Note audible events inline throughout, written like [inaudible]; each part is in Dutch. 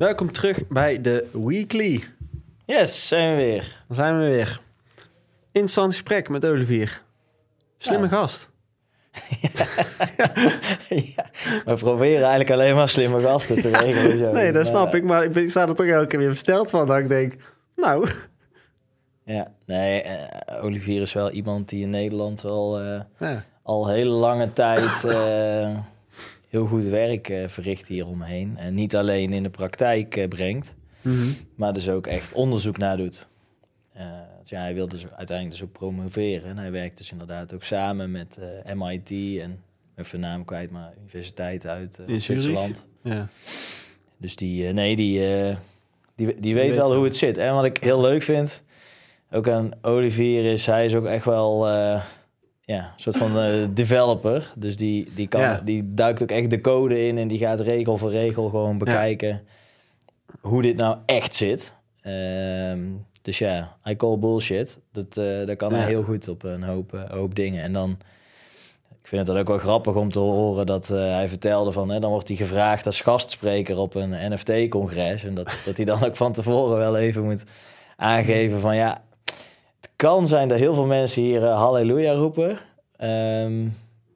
Welkom terug bij de Weekly. Yes, zijn we weer. Dan zijn we weer. Interessant gesprek met Olivier. Slimme Ja. gast. [laughs] ja, we proberen eigenlijk alleen maar slimme gasten te regelen. Zo. [laughs] Nee, dat snap ik. Maar ik ben- ik sta er toch elke keer weer versteld van. Dat ik denk, nou... Ja, nee, eh, Olivier is wel iemand die in Nederland wel eh, al hele lange tijd [coughs] eh, heel goed werk eh, verricht hieromheen. En niet alleen in de praktijk eh, brengt, Mhm. maar dus ook echt onderzoek naar doet. Eh, dus ja, hij wil dus uiteindelijk dus ook promoveren. En hij werkt dus inderdaad ook samen met MIT en even naam kwijt, maar universiteit uit In? Zwitserland. ja. Dus die, nee, die, eh, die, die weet weet wel hoe het zit. En wat ik heel leuk vind, ook aan Olivier, is hij is ook echt wel ja, een soort van eh, developer. Dus die, die, kan, Ja. die duikt ook echt de code in en die gaat regel voor regel gewoon bekijken hoe dit nou echt zit. Ehm, dus ja, I call bullshit. Dat, eh daar kan Ja. hij heel goed op een hoop, eh, hoop dingen. En dan, ik vind het dan ook wel grappig om te horen dat hij vertelde van, hè, dan wordt hij gevraagd als gastspreker op een NFT-congres. En dat, dat hij dan ook van tevoren wel even moet aangeven van, ja, kan zijn dat heel veel mensen hier eh, halleluja roepen. Ehm,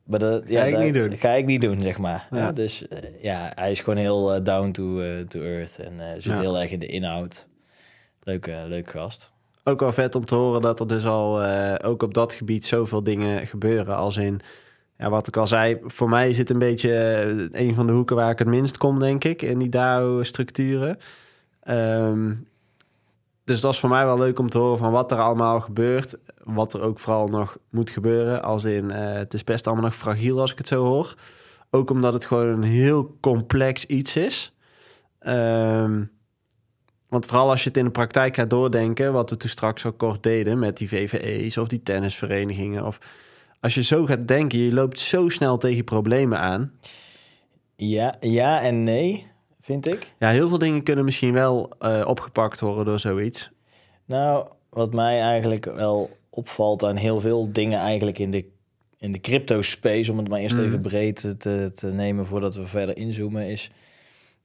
maar dat ja, Ga ik dat niet doen. Ga ik niet doen, zeg maar. Ja. Dus eh, ja, hij is gewoon heel eh, down to, to earth en zit heel erg in de inhoud. Leuk, leuk gast. Ook wel vet om te horen dat er dus al ook op dat gebied zoveel dingen gebeuren. Als in, ja, wat ik al zei, voor mij is dit een beetje een van de hoeken waar ik het minst kom, denk ik, in die DAO-structuren. Ehm, dus dat is voor mij wel leuk om te horen van wat er allemaal gebeurt. Wat er ook vooral nog moet gebeuren. Als in, eh, het is best allemaal nog fragiel als ik het zo hoor. Ook omdat het gewoon een heel complex iets is. Ehm, want vooral als je het in de praktijk gaat doordenken, wat we toen straks al kort deden met die VVE's of die tennisverenigingen. Of als je zo gaat denken, je loopt zo snel tegen problemen aan. Ja, ja en nee, vind ik. Ja, heel veel dingen kunnen misschien wel eh, opgepakt worden door zoiets. Nou, wat mij eigenlijk wel opvalt aan heel veel dingen eigenlijk in de, in de crypto space, om het maar eerst Mhm. even breed te, te nemen voordat we verder inzoomen, is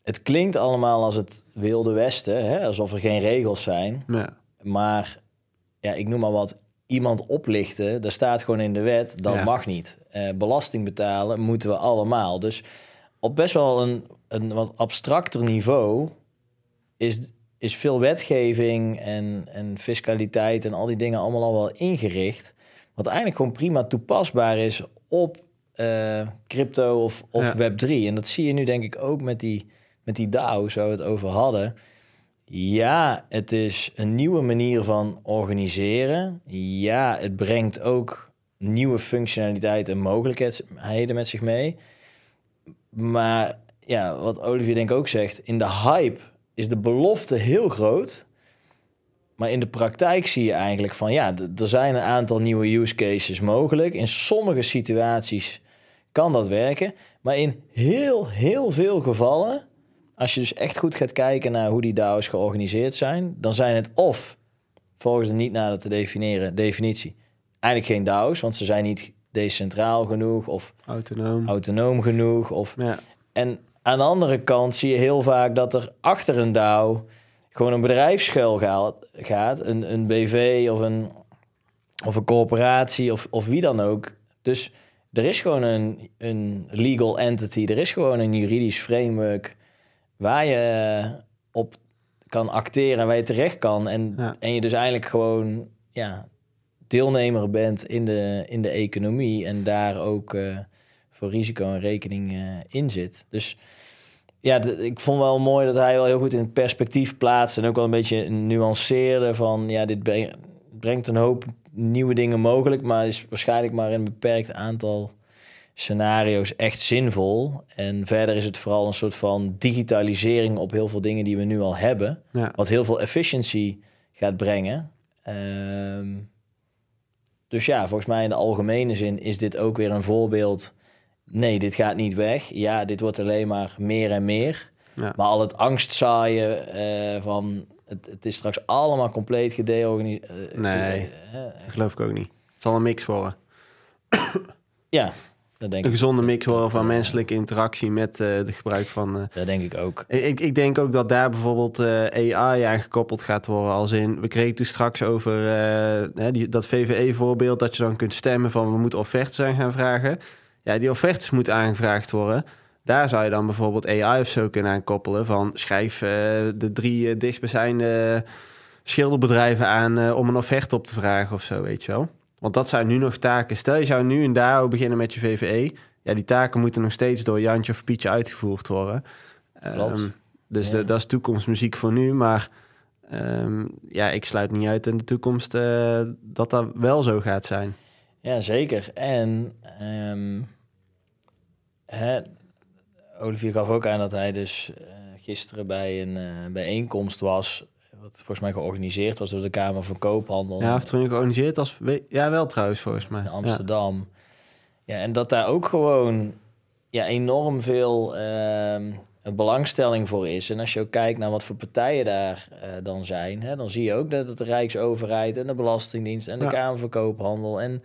het klinkt allemaal als het wilde westen, hè? alsof er geen regels zijn. Ja, Maar ja, ik noem maar wat, iemand oplichten, daar staat gewoon in de wet, dat Ja. mag niet. Eh, belasting betalen moeten we allemaal. Dus op best wel een, een wat abstracter niveau is, is veel wetgeving en, en fiscaliteit en al die dingen allemaal al wel ingericht. Wat eigenlijk gewoon prima toepasbaar is op eh, crypto of, of Ja. Web3. En dat zie je nu denk ik ook met die, met die DAO's waar we het over hadden. Ja, het is een nieuwe manier van organiseren. Ja, het brengt ook nieuwe functionaliteit en mogelijkheden met zich mee. Maar ja, wat Olivier denk ik ook zegt, in de hype is de belofte heel groot. Maar in de praktijk zie je eigenlijk van ja, er zijn een aantal nieuwe use cases mogelijk. In sommige situaties kan dat werken. Maar in heel, heel veel gevallen, als je dus echt goed gaat kijken naar hoe die DAO's georganiseerd zijn, dan zijn het of volgens de niet nader te definiëren definitie eigenlijk geen DAO's, want ze zijn niet decentraal genoeg of autonoom. autonoom genoeg. Of... Ja, En aan de andere kant zie je heel vaak dat er achter een DAO gewoon een bedrijf schuil gaat, gaat een, een BV of een, of een corporatie of, of wie dan ook. Dus er is gewoon een, een legal entity, er is gewoon een juridisch framework waar je op kan acteren en waar je terecht kan. En, Ja. en je dus eigenlijk gewoon ja, deelnemer bent in de, in de economie en daar ook eh, voor risico en rekening eh, in zit. Dus ja, ik vond wel mooi dat hij wel heel goed in perspectief plaatst en ook wel een beetje nuanceerde van ja, dit breng- brengt een hoop nieuwe dingen mogelijk, maar is waarschijnlijk maar in een beperkt aantal scenario's echt zinvol. En verder is het vooral een soort van digitalisering op heel veel dingen die we nu al hebben, ja. wat heel veel efficiëntie gaat brengen. Ehm, dus ja, volgens mij in de algemene zin is dit ook weer een voorbeeld. Nee, dit gaat niet weg. Ja, dit wordt alleen maar meer en meer. Ja. Maar al het angstzaaien eh van het, het is straks allemaal compleet gedeorganiseerd. Nee. geloof ik ook niet. Het zal een mix worden. [coughs] ja, Dat denk een ik. gezonde mix worden van eh, menselijke interactie met eh de gebruik van... eh, Dat denk ik ook. ik, ik- denk ook dat daar bijvoorbeeld eh, AI aan gekoppeld gaat worden. Als in, we kregen toen straks over eh, die, dat VVE-voorbeeld... dat je dan kunt stemmen van we moeten offertes aan gaan vragen. Ja, die offertes moeten aangevraagd worden. Daar zou je dan bijvoorbeeld AI of zo kunnen aan koppelen. Van schrijf eh, de drie uh, dichtstbijzijnde schilderbedrijven aan... eh, om een offerte op te vragen of zo, weet je wel. Want dat zijn nu nog taken. Stel je zou nu een DAO beginnen met je VVE... Ja, die taken moeten nog steeds door Jantje of Pietje uitgevoerd worden. Ehm, dus Ja. de- dat is toekomstmuziek voor nu. Maar ehm, ja, ik sluit niet uit in de toekomst dat dat wel zo gaat zijn. Ja, zeker. En ehm, hè, Olivier gaf ook aan dat hij dus eh, gisteren bij een eh, bijeenkomst was... wat volgens mij georganiseerd was door de Kamer van Koophandel Ja, of toen georganiseerd als... Ja, wel trouwens, volgens mij. in. Amsterdam. Ja. en dat daar ook gewoon ja, enorm veel ehm, belangstelling voor is. En als je ook kijkt naar wat voor partijen daar eh, dan zijn... Hè, dan zie je ook dat het de Rijksoverheid en de Belastingdienst... en de Ja. Kamer van Koophandel en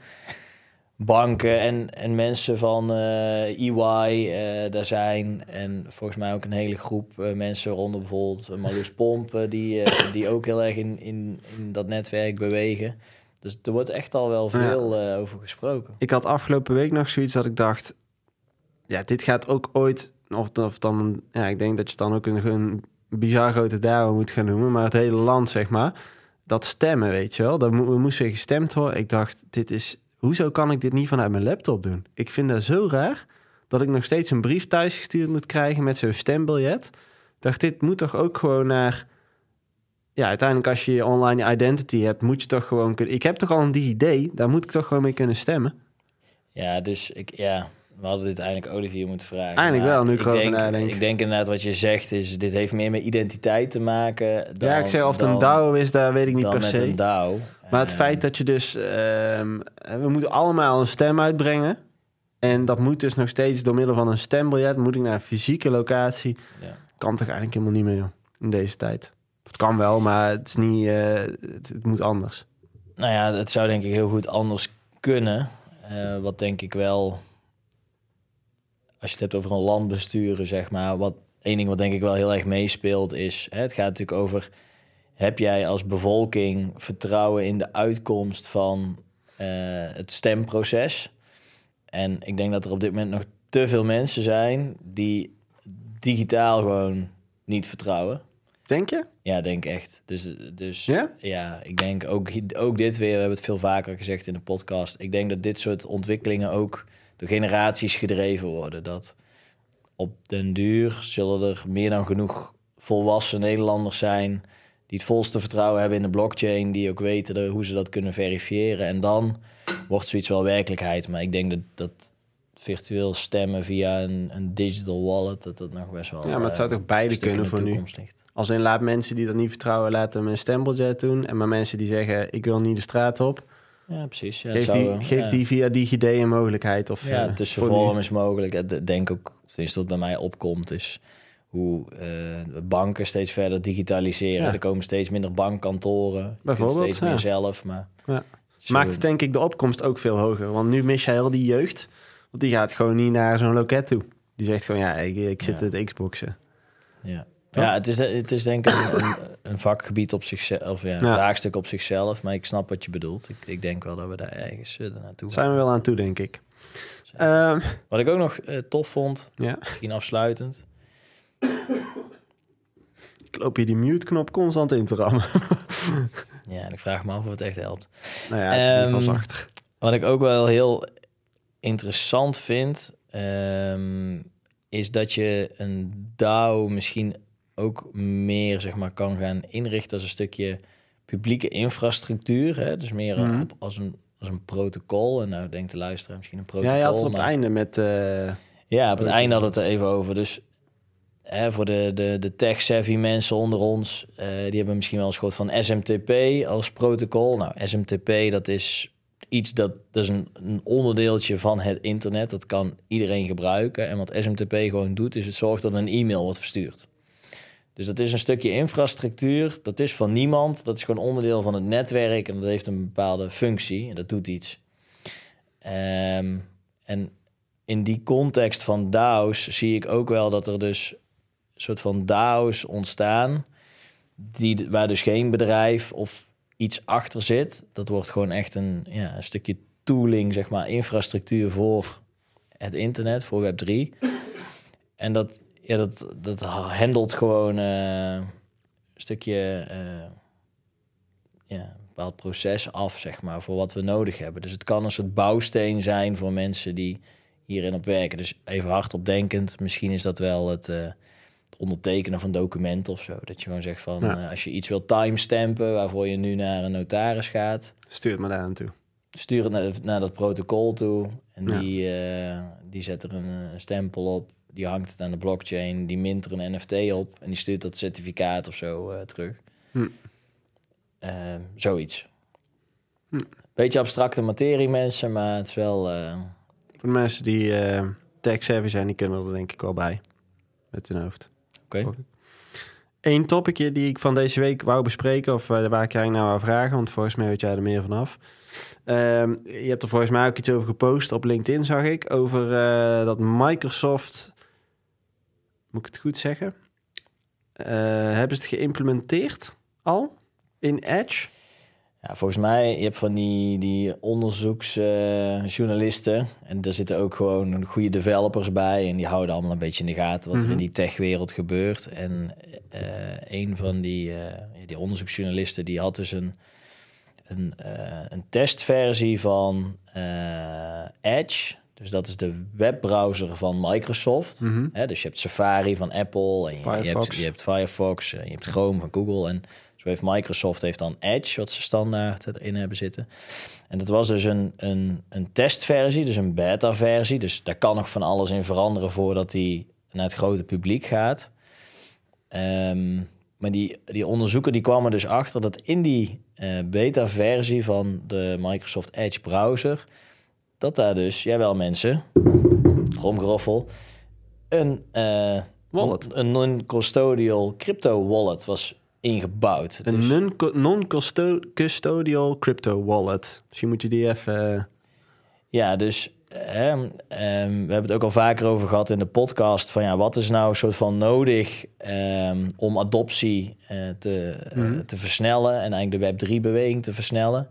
banken en, en mensen van eh EY eh, daar zijn. En volgens mij ook een hele groep eh, mensen rondom bijvoorbeeld Marloes Pomp... eh, die, die ook heel erg in, in, in dat netwerk bewegen. Dus er wordt echt al wel veel over gesproken. Ik had afgelopen week nog zoiets dat ik dacht... Ja, dit gaat ook ooit... Of, of dan... Ja, ik denk dat je het dan ook een, een bizar grote DAO moet gaan noemen. Maar het hele land, zeg maar. Dat stemmen, weet je wel. Dat mo- moest weer gestemd worden. Ik dacht, dit is... Hoezo kan ik dit niet vanuit mijn laptop doen? Ik vind dat zo raar... dat ik nog steeds een brief thuisgestuurd moet krijgen... met zo'n stembiljet. Dacht, dit moet toch ook gewoon naar... Ja, uiteindelijk als je je online identity hebt... moet je toch gewoon kunnen... Ik heb toch al een DigiD? Daar moet ik toch gewoon mee kunnen stemmen? Ja, dus ik, ja, we hadden dit eigenlijk Olivier moeten vragen. Eigenlijk wel, nu ik erover denk, nadenk. Ik denk inderdaad wat je zegt is, dit heeft meer met identiteit te maken. Dan, ja, ik zeg of het dan, een DAO is, daar weet ik niet dan per met se. een DAO. Maar het feit dat je dus... ehm, we moeten allemaal een stem uitbrengen. En dat moet dus nog steeds door middel van een stembiljet. Moet ik naar een fysieke locatie. Ja. Kan toch eigenlijk helemaal niet meer, joh. In deze tijd. Of het kan wel, maar het is niet... eh, het, het moet anders. Nou ja, het zou denk ik heel goed anders kunnen. Eh, wat denk ik wel, als je het hebt over een land besturen, zeg maar. Wat één ding wat denk ik wel heel erg meespeelt is, hè, het gaat natuurlijk over, heb jij als bevolking vertrouwen in de uitkomst van eh, het stemproces? En ik denk dat er op dit moment nog te veel mensen zijn die digitaal gewoon niet vertrouwen. Denk je? Ja, denk echt. Dus, dus Ja? ja, ik denk ook, ook dit weer, we hebben het veel vaker gezegd in de podcast. Ik denk dat dit soort ontwikkelingen ook door generaties gedreven worden. Dat op den duur zullen er meer dan genoeg volwassen Nederlanders zijn die het volste vertrouwen hebben in de blockchain, die ook weten hoe ze dat kunnen verifiëren. En dan wordt zoiets wel werkelijkheid. Maar ik denk dat, dat virtueel stemmen via een, een digital wallet, dat dat nog best wel Ja, maar het zou eh, toch beide kunnen voor nu? ligt. Als in laat mensen die dat niet vertrouwen, laten hem een stembiljet doen. En maar mensen die zeggen, ik wil niet de straat op. Ja, precies. Ja, geef zou, die, geef ja. die via DigiD een mogelijkheid. Of, Ja, eh, tussenvorm voor nu. is mogelijk. Ik denk ook, tenminste wat bij mij opkomt, is hoe eh, banken steeds verder digitaliseren. Ja. Er komen steeds minder bankkantoren. Bijvoorbeeld, Steeds meer zelf, maar... Maakt het denk ik de opkomst ook veel hoger. Want nu mis je heel die jeugd. Want die gaat gewoon niet naar zo'n loket toe. Die zegt gewoon, ja, ik, ik zit te Xboxen. Ja, Toch? ja het, is, het is denk ik een, vakgebied op zichzelf, of ja, een Ja. vraagstuk op zichzelf. Maar ik snap wat je bedoelt. Ik, ik denk wel dat we daar ergens uh, naartoe. Zijn we wel aan toe, denk ik. Ehm, Wat ik ook nog eh, tof vond, ja. misschien afsluitend. Ik loop hier die mute-knop constant in te rammen. [laughs] Ja, en ik vraag me af of het echt helpt. nou ja, het is Ehm, zachter. Wat ik ook wel heel interessant vind, ehm, is dat je een DAO misschien ook meer zeg maar, kan gaan inrichten als een stukje publieke infrastructuur. Hè? Dus meer Mhm. op, als, een, als een protocol. En nou denkt de luisteraar misschien een protocol. Ja, je had het op het einde met... eh, ja, op het einde hadden we het er even over. Dus hè, voor de, de, de tech-savvy mensen onder ons, eh, die hebben misschien wel eens gehoord van SMTP als protocol. Nou, SMTP, dat is iets dat, dat is een, een onderdeeltje van het internet. Dat kan iedereen gebruiken. En wat SMTP gewoon doet, is het zorgt dat een e-mail wordt verstuurd. Dus dat is een stukje infrastructuur. Dat is van niemand. Dat is gewoon onderdeel van het netwerk. En dat heeft een bepaalde functie. En dat doet iets. Ehm, en in die context van DAO's zie ik ook wel dat er dus een soort van DAO's ontstaan, die, waar dus geen bedrijf of iets achter zit. Dat wordt gewoon echt een, ja, een stukje tooling, zeg maar, infrastructuur voor het internet, voor Web3. En dat, ja, dat, dat handelt gewoon eh, een stukje uh, ja, een bepaald proces af, zeg maar, voor wat we nodig hebben. Dus het kan een soort bouwsteen zijn voor mensen die hierin op werken. Dus even hardop denkend, misschien is dat wel het, uh, het ondertekenen van documenten of zo. Dat je gewoon zegt van, Ja. als je iets wil timestampen waarvoor je nu naar een notaris gaat, Stuur het maar daar naartoe. stuur het naar, naar dat protocol toe. En Ja. die, eh, die zet er een, eh, stempel op. Die hangt het aan de blockchain. Die mint er een NFT op. En die stuurt dat certificaat of zo eh, terug. Hm. Eh, zoiets. Hm. Beetje abstracte materie, mensen. Maar het is wel... eh, Voor de mensen die eh tech-savvy zijn, die kunnen er denk ik wel bij. Met hun hoofd. Oké. Eén topicje die ik van deze week wou bespreken, of waar ik eigenlijk naar wou vragen, want volgens mij weet jij er meer vanaf. Ehm je hebt er volgens mij ook iets over gepost op LinkedIn, zag ik, over dat Microsoft, moet ik het goed zeggen, Eh, hebben ze het geïmplementeerd al in Edge? Ja, volgens mij, je hebt van die, die onderzoeksjournalisten. en daar zitten ook gewoon goede developers bij. En die houden allemaal een beetje in de gaten wat er Mhm. in die techwereld gebeurt. En eh, een van die, eh, die onderzoeksjournalisten, die had dus een, een, eh, een testversie van eh, Edge. Dus dat is de webbrowser van Microsoft. Hè, dus je hebt Safari van Apple en je, je, hebt, Firefox. je hebt Firefox, en je hebt Chrome van Google. En zo heeft Microsoft heeft dan Edge, wat ze standaard erin hebben zitten. En dat was dus een, een, een testversie, dus een beta-versie. Dus daar kan nog van alles in veranderen voordat die naar het grote publiek gaat. Ehm, maar die, die onderzoeker die kwam er dus achter dat in die eh, beta-versie van de Microsoft Edge browser, dat daar dus, jawel mensen, gromgeroffel, een, eh, Wallet. een non-custodial crypto wallet was ingebouwd. Een Dus- non- non-custodial crypto wallet. Misschien moet je die even... eh, Ja, dus ehm, ehm, we hebben het ook al vaker over gehad in de podcast. Van ja, wat is nou een soort van nodig ehm, om adoptie eh, te, eh, Mhm. te versnellen en eigenlijk de Web3-beweging te versnellen?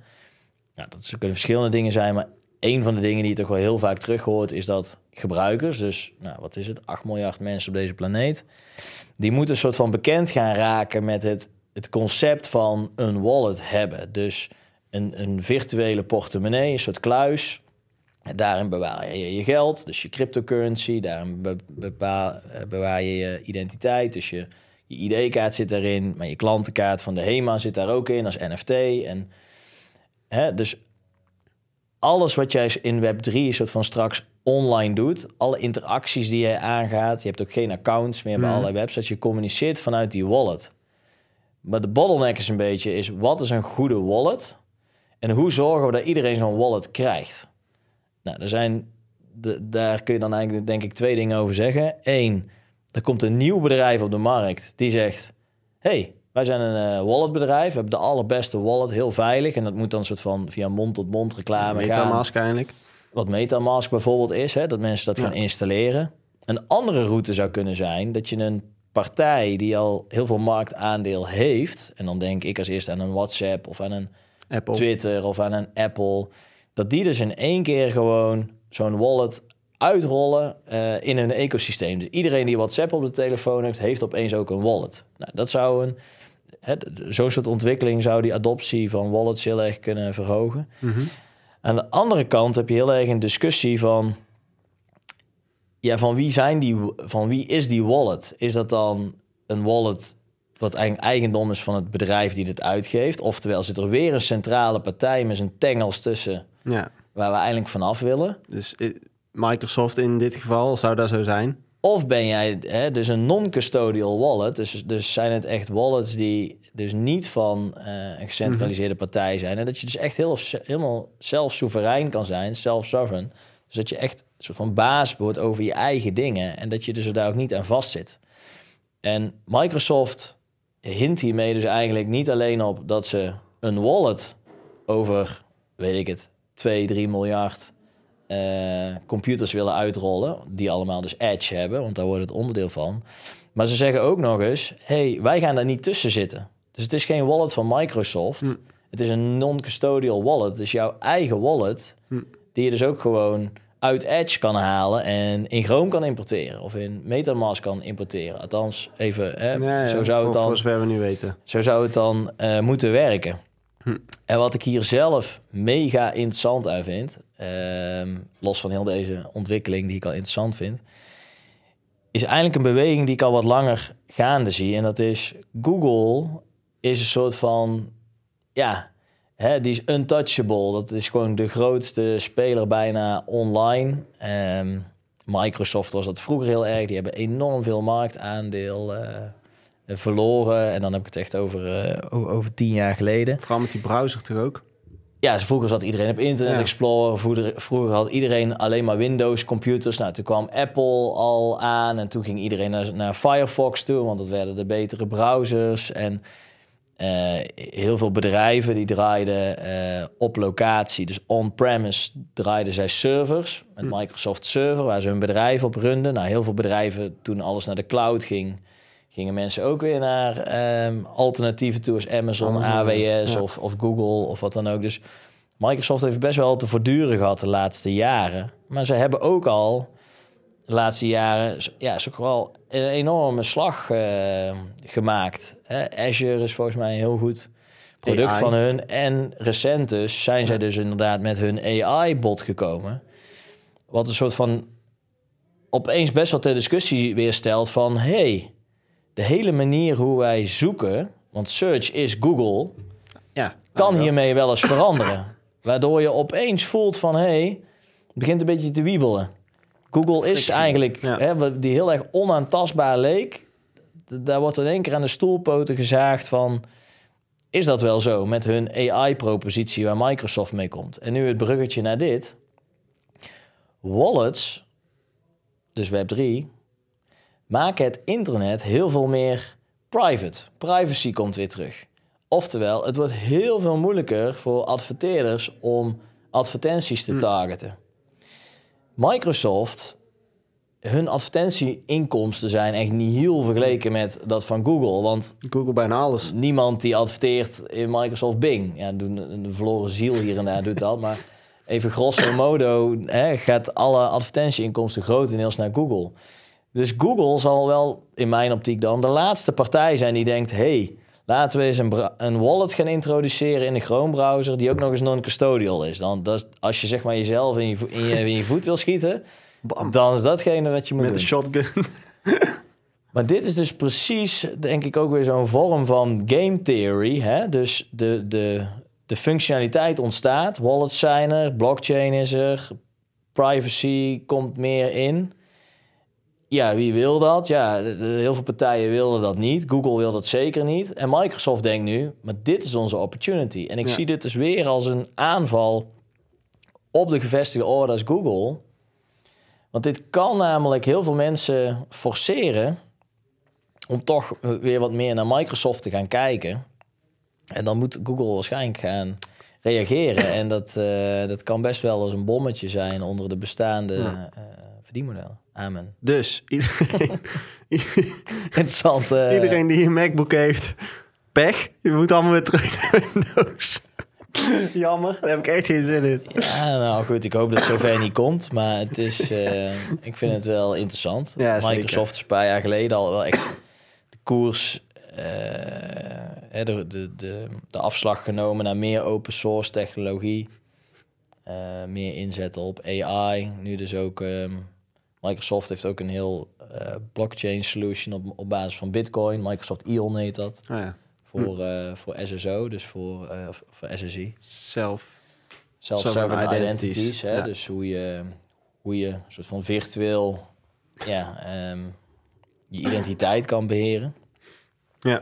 Nou, dat kunnen verschillende dingen zijn, maar een van de dingen die je toch wel heel vaak terug hoort, is dat gebruikers, dus nou, wat is het, 8 miljard mensen op deze planeet, die moeten een soort van bekend gaan raken met het, het concept van een wallet hebben. Dus een, een virtuele portemonnee, een soort kluis. Daarin bewaar je je geld, dus je cryptocurrency. Daarin eh, bewaar je je identiteit, dus je, je ID-kaart zit daarin. Maar je klantenkaart van de HEMA zit daar ook in als NFT. En, hè, dus alles wat jij in Web3 soort van straks online doet, alle interacties die jij aangaat, je hebt ook geen accounts meer bij Mhm. allerlei websites, je communiceert vanuit die wallet. Maar de bottleneck is een beetje, is wat is een goede wallet? En hoe zorgen we dat iedereen zo'n wallet krijgt? Nou, er zijn, de, daar kun je dan eigenlijk denk ik twee dingen over zeggen. Eén, er komt een nieuw bedrijf op de markt die zegt, hey, wij zijn een eh, walletbedrijf, we hebben de allerbeste wallet, heel veilig. En dat moet dan een soort van via mond-tot-mond reclame gaan. Metamask eigenlijk. Wat Metamask bijvoorbeeld is, hè, dat mensen dat Ja. gaan installeren. Een andere route zou kunnen zijn dat je een partij die al heel veel marktaandeel heeft, en dan denk ik als eerste aan een WhatsApp of aan een Apple. Twitter of aan een Apple, dat die dus in één keer gewoon zo'n wallet uitrollen eh, in een ecosysteem. Dus iedereen die WhatsApp op de telefoon heeft, heeft opeens ook een wallet. Nou, dat zou een zo'n soort ontwikkeling zou die adoptie van wallets heel erg kunnen verhogen. Mhm. Aan de andere kant heb je heel erg een discussie van... Ja, van wie, zijn die, van wie is die wallet? Is dat dan een wallet wat eigenlijk eigendom is van het bedrijf die dit uitgeeft? Oftewel zit er weer een centrale partij met zijn tengels tussen... Ja, waar we eigenlijk vanaf willen? dus eh, Microsoft in dit geval zou dat zo zijn. Of ben jij hè, dus een non-custodial wallet? Dus, dus zijn het echt wallets die dus niet van eh, een gecentraliseerde partij zijn. En dat je dus echt heel, helemaal zelf-soeverein kan zijn, self-sovereign. Dus dat je echt een soort van baas wordt over je eigen dingen. En dat je dus er daar ook niet aan vastzit. En Microsoft hint hiermee dus eigenlijk niet alleen op dat ze een wallet over, weet ik het, 2, 3 miljard eh, computers willen uitrollen, die allemaal dus Edge hebben, want daar wordt het onderdeel van. Maar ze zeggen ook nog eens, hey, wij gaan daar niet tussen zitten. Dus het is geen wallet van Microsoft. Hm. Het is een non-custodial wallet. Het is jouw eigen wallet, Hm. die je dus ook gewoon uit Edge kan halen en in Chrome kan importeren of in MetaMask kan importeren. Althans, even, hè, Ja, ja, zo zou voor, het dan we nu weten. zo zou het dan eh, moeten werken. Hm. En wat ik hier zelf mega interessant aan vind, ehm, los van heel deze ontwikkeling die ik al interessant vind, is eigenlijk een beweging die ik al wat langer gaande zie. En dat is Google is een soort van, ja, hè, die is untouchable. Dat is gewoon de grootste speler bijna online. Ehm, Microsoft was dat vroeger heel erg. Die hebben enorm veel marktaandeel eh, verloren. En dan heb ik het echt over, eh, over tien jaar geleden. Vooral met die browser toch ook? Ja, vroeger zat iedereen op Internet Ja. Explorer. Vroeger, vroeger had iedereen alleen maar Windows computers. Nou, toen kwam Apple al aan en toen ging iedereen naar, naar Firefox toe, want dat werden de betere browsers. En eh, heel veel bedrijven die draaiden eh, op locatie, dus on-premise draaiden zij servers. Met Hm. Microsoft Server, waar ze hun bedrijf op runden. Nou, heel veel bedrijven, toen alles naar de cloud ging, gingen mensen ook weer naar ehm, alternatieven toe als Amazon, AWS ja. of, of Google of wat dan ook. Dus Microsoft heeft best wel te voortduren gehad de laatste jaren. Maar ze hebben ook al de laatste jaren ja, is ook wel een enorme slag eh, gemaakt. Hè? Azure is volgens mij een heel goed product AI. van hun. En recent dus zijn zij dus inderdaad met hun AI-bot gekomen. Wat een soort van opeens best wel ter discussie weer stelt van... hey, de hele manier hoe wij zoeken... want search is Google Ja. kan hiermee wel eens veranderen. [laughs] Waardoor je opeens voelt van, hé, hey, het begint een beetje te wiebelen. Google is eigenlijk, ja. hè, die heel erg onaantastbaar leek, daar wordt in één keer aan de stoelpoten gezaagd van, is dat wel zo met hun AI-propositie waar Microsoft mee komt? En nu het bruggetje naar dit. Wallets, dus Web3, maken het internet heel veel meer private. Privacy komt weer terug. Oftewel, het wordt heel veel moeilijker voor adverteerders om advertenties te Hmm. targeten. Microsoft, hun advertentieinkomsten zijn echt niet heel vergeleken met dat van Google. Want Google bijna alles. niemand die adverteert in Microsoft Bing. Ja, doen een een verloren ziel hier en daar doet dat. Maar even grosso modo hè, gaat alle advertentieinkomsten grotendeels naar Google. Dus Google zal wel, in mijn optiek dan, de laatste partij zijn die denkt... hey, laten we eens een, een wallet gaan introduceren in de Chrome-browser... die ook nog eens non-custodial is. Dan, dat is, als je zeg maar jezelf in je, in je, in je voet wil schieten... [laughs] Bam. dan is datgene wat je moet Met doen. een shotgun. [laughs] Maar dit is dus precies, denk ik, ook weer zo'n vorm van game theory. Hè? Dus de, de, de functionaliteit ontstaat. Wallets zijn er, blockchain is er, privacy komt meer in. Ja, wie wil dat? Ja, heel veel partijen willen dat niet. Google wil dat zeker niet. En Microsoft denkt nu, maar dit is onze opportunity. En ik Ja. zie dit dus weer als een aanval op de gevestigde orde als Google. Want dit kan namelijk heel veel mensen forceren om toch weer wat meer naar Microsoft te gaan kijken. En dan moet Google waarschijnlijk gaan reageren. En dat, eh, dat kan best wel eens een bommetje zijn onder de bestaande Ja. eh, verdienmodellen. Amen. Dus iedereen, [laughs] Interessant. eh, iedereen die een MacBook heeft, pech. Je moet allemaal weer terug naar Windows. Jammer, daar heb ik echt geen zin in. Ja, nou goed, ik hoop dat het zover niet komt. Maar het is, eh, ik vind het wel interessant. Ja. Microsoft is een paar jaar geleden al wel echt de koers, eh, de, de, de, de afslag genomen naar meer open source technologie. Meer inzetten op AI. Nu dus ook, ehm, Microsoft heeft ook een heel eh, blockchain solution op, op basis van Bitcoin. Microsoft Ion heet dat. Oh ja, Voor, eh, voor SSO, dus voor, eh, voor SSI. zelf. Self-serving Sovereign identities. identities, hè? ja. Dus hoe je, hoe je een soort van virtueel ja, ehm, je identiteit kan beheren. Ja,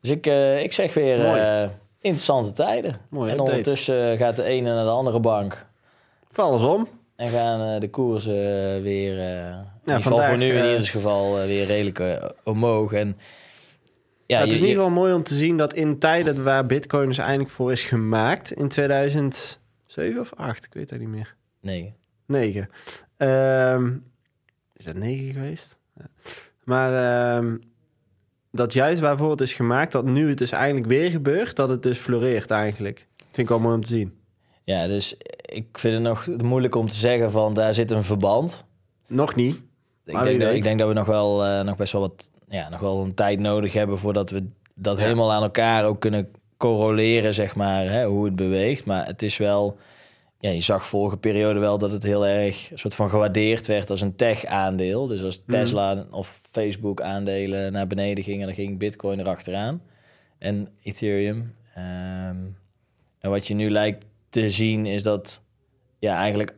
Dus ik, ik zeg weer Mooi. interessante tijden. Mooie en update. ondertussen gaat de ene naar de andere bank. val eens om. En gaan eh, de koersen eh, weer, eh in ieder geval vandaag, voor nu in ieder geval, weer redelijk omhoog. En ja, Ja, het is in ieder geval mooi om te zien dat in tijden waar Bitcoin dus eindelijk voor is gemaakt, in 2007 of 8, ik weet het niet meer. Nee, 9. Ehm, is dat 9 geweest? Ja. Maar ehm, dat juist waarvoor het is gemaakt, dat nu het dus eindelijk weer gebeurt, dat het dus floreert eigenlijk. Vind ik wel mooi om te zien. Ja, dus ik vind het nog moeilijk om te zeggen van daar zit een verband. Nog niet. Ik denk, dat, ik denk dat we nog wel, eh, nog best wel wat, ja, nog wel een tijd nodig hebben voordat we dat Ja. helemaal aan elkaar ook kunnen correleren, zeg maar, hè, hoe het beweegt. Maar het is wel, ja, je zag vorige periode wel dat het heel erg soort van gewaardeerd werd als een tech-aandeel. Dus als Mhm. Tesla of Facebook aandelen naar beneden gingen, dan ging Bitcoin erachteraan. En Ethereum. Ehm, en wat je nu lijkt te zien is dat ja, eigenlijk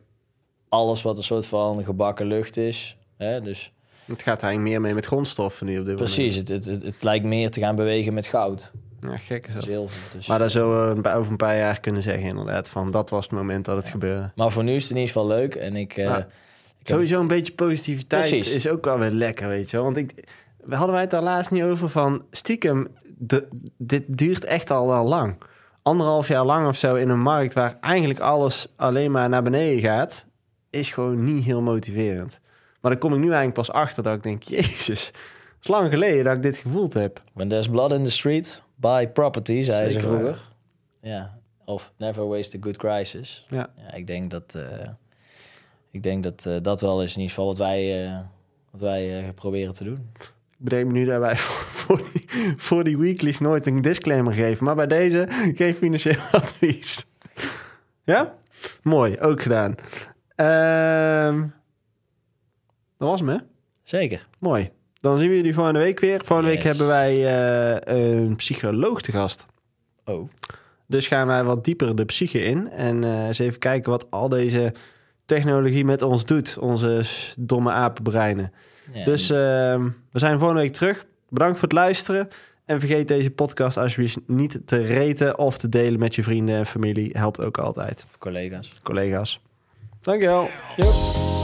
alles wat een soort van gebakken lucht is. Hè, dus Het gaat eigenlijk meer mee met grondstoffen nu op dit precies, het, het, het, het lijkt meer te gaan bewegen met goud, moment. Ja, gek is dat. zilver. Dus, Maar daar zullen we over een paar jaar kunnen zeggen inderdaad. Van dat was het moment dat het gebeurde. maar voor nu is het in ieder geval leuk. En ik, eh, Ja. ik heb- Sowieso een beetje positiviteit Precies. is ook wel weer lekker, weet je wel. Want ik, we hadden wij het daar laatst niet over van... Stiekem, de, dit duurt echt al wel lang. Anderhalf jaar lang of zo in een markt... waar eigenlijk alles alleen maar naar beneden gaat... is gewoon niet heel motiverend. Maar dan kom ik nu eigenlijk pas achter dat ik denk... [laughs] Jezus, het is lang geleden dat ik dit gevoeld heb. when there's blood in the street, buy property, zei ze vroeger. Ja, of never waste a good crisis. Ja. Ja, ik denk dat eh, ik denk dat eh, dat wel is in ieder geval wat wij, eh, wat wij proberen te doen. Ik bedenk me nu daarbij [laughs] voor die, voor die weeklies nooit een disclaimer geven. Maar bij deze geef financieel [laughs] advies. Ja? Mooi, ook gedaan. Ehm dat was hem, hè? Zeker. Mooi. Dan zien we jullie volgende week weer. Volgende week hebben wij eh, een psycholoog te gast. Oh, Dus gaan wij wat dieper de psyche in. En eh, eens even kijken wat al deze technologie met ons doet. Onze domme apenbreinen. Ja, Dus ehm, we zijn volgende week terug. Bedankt voor het luisteren. En vergeet deze podcast alsjeblieft niet te reten of te delen met je vrienden en familie. Helpt ook altijd. collega's. Collega's. Dankjewel. Yo.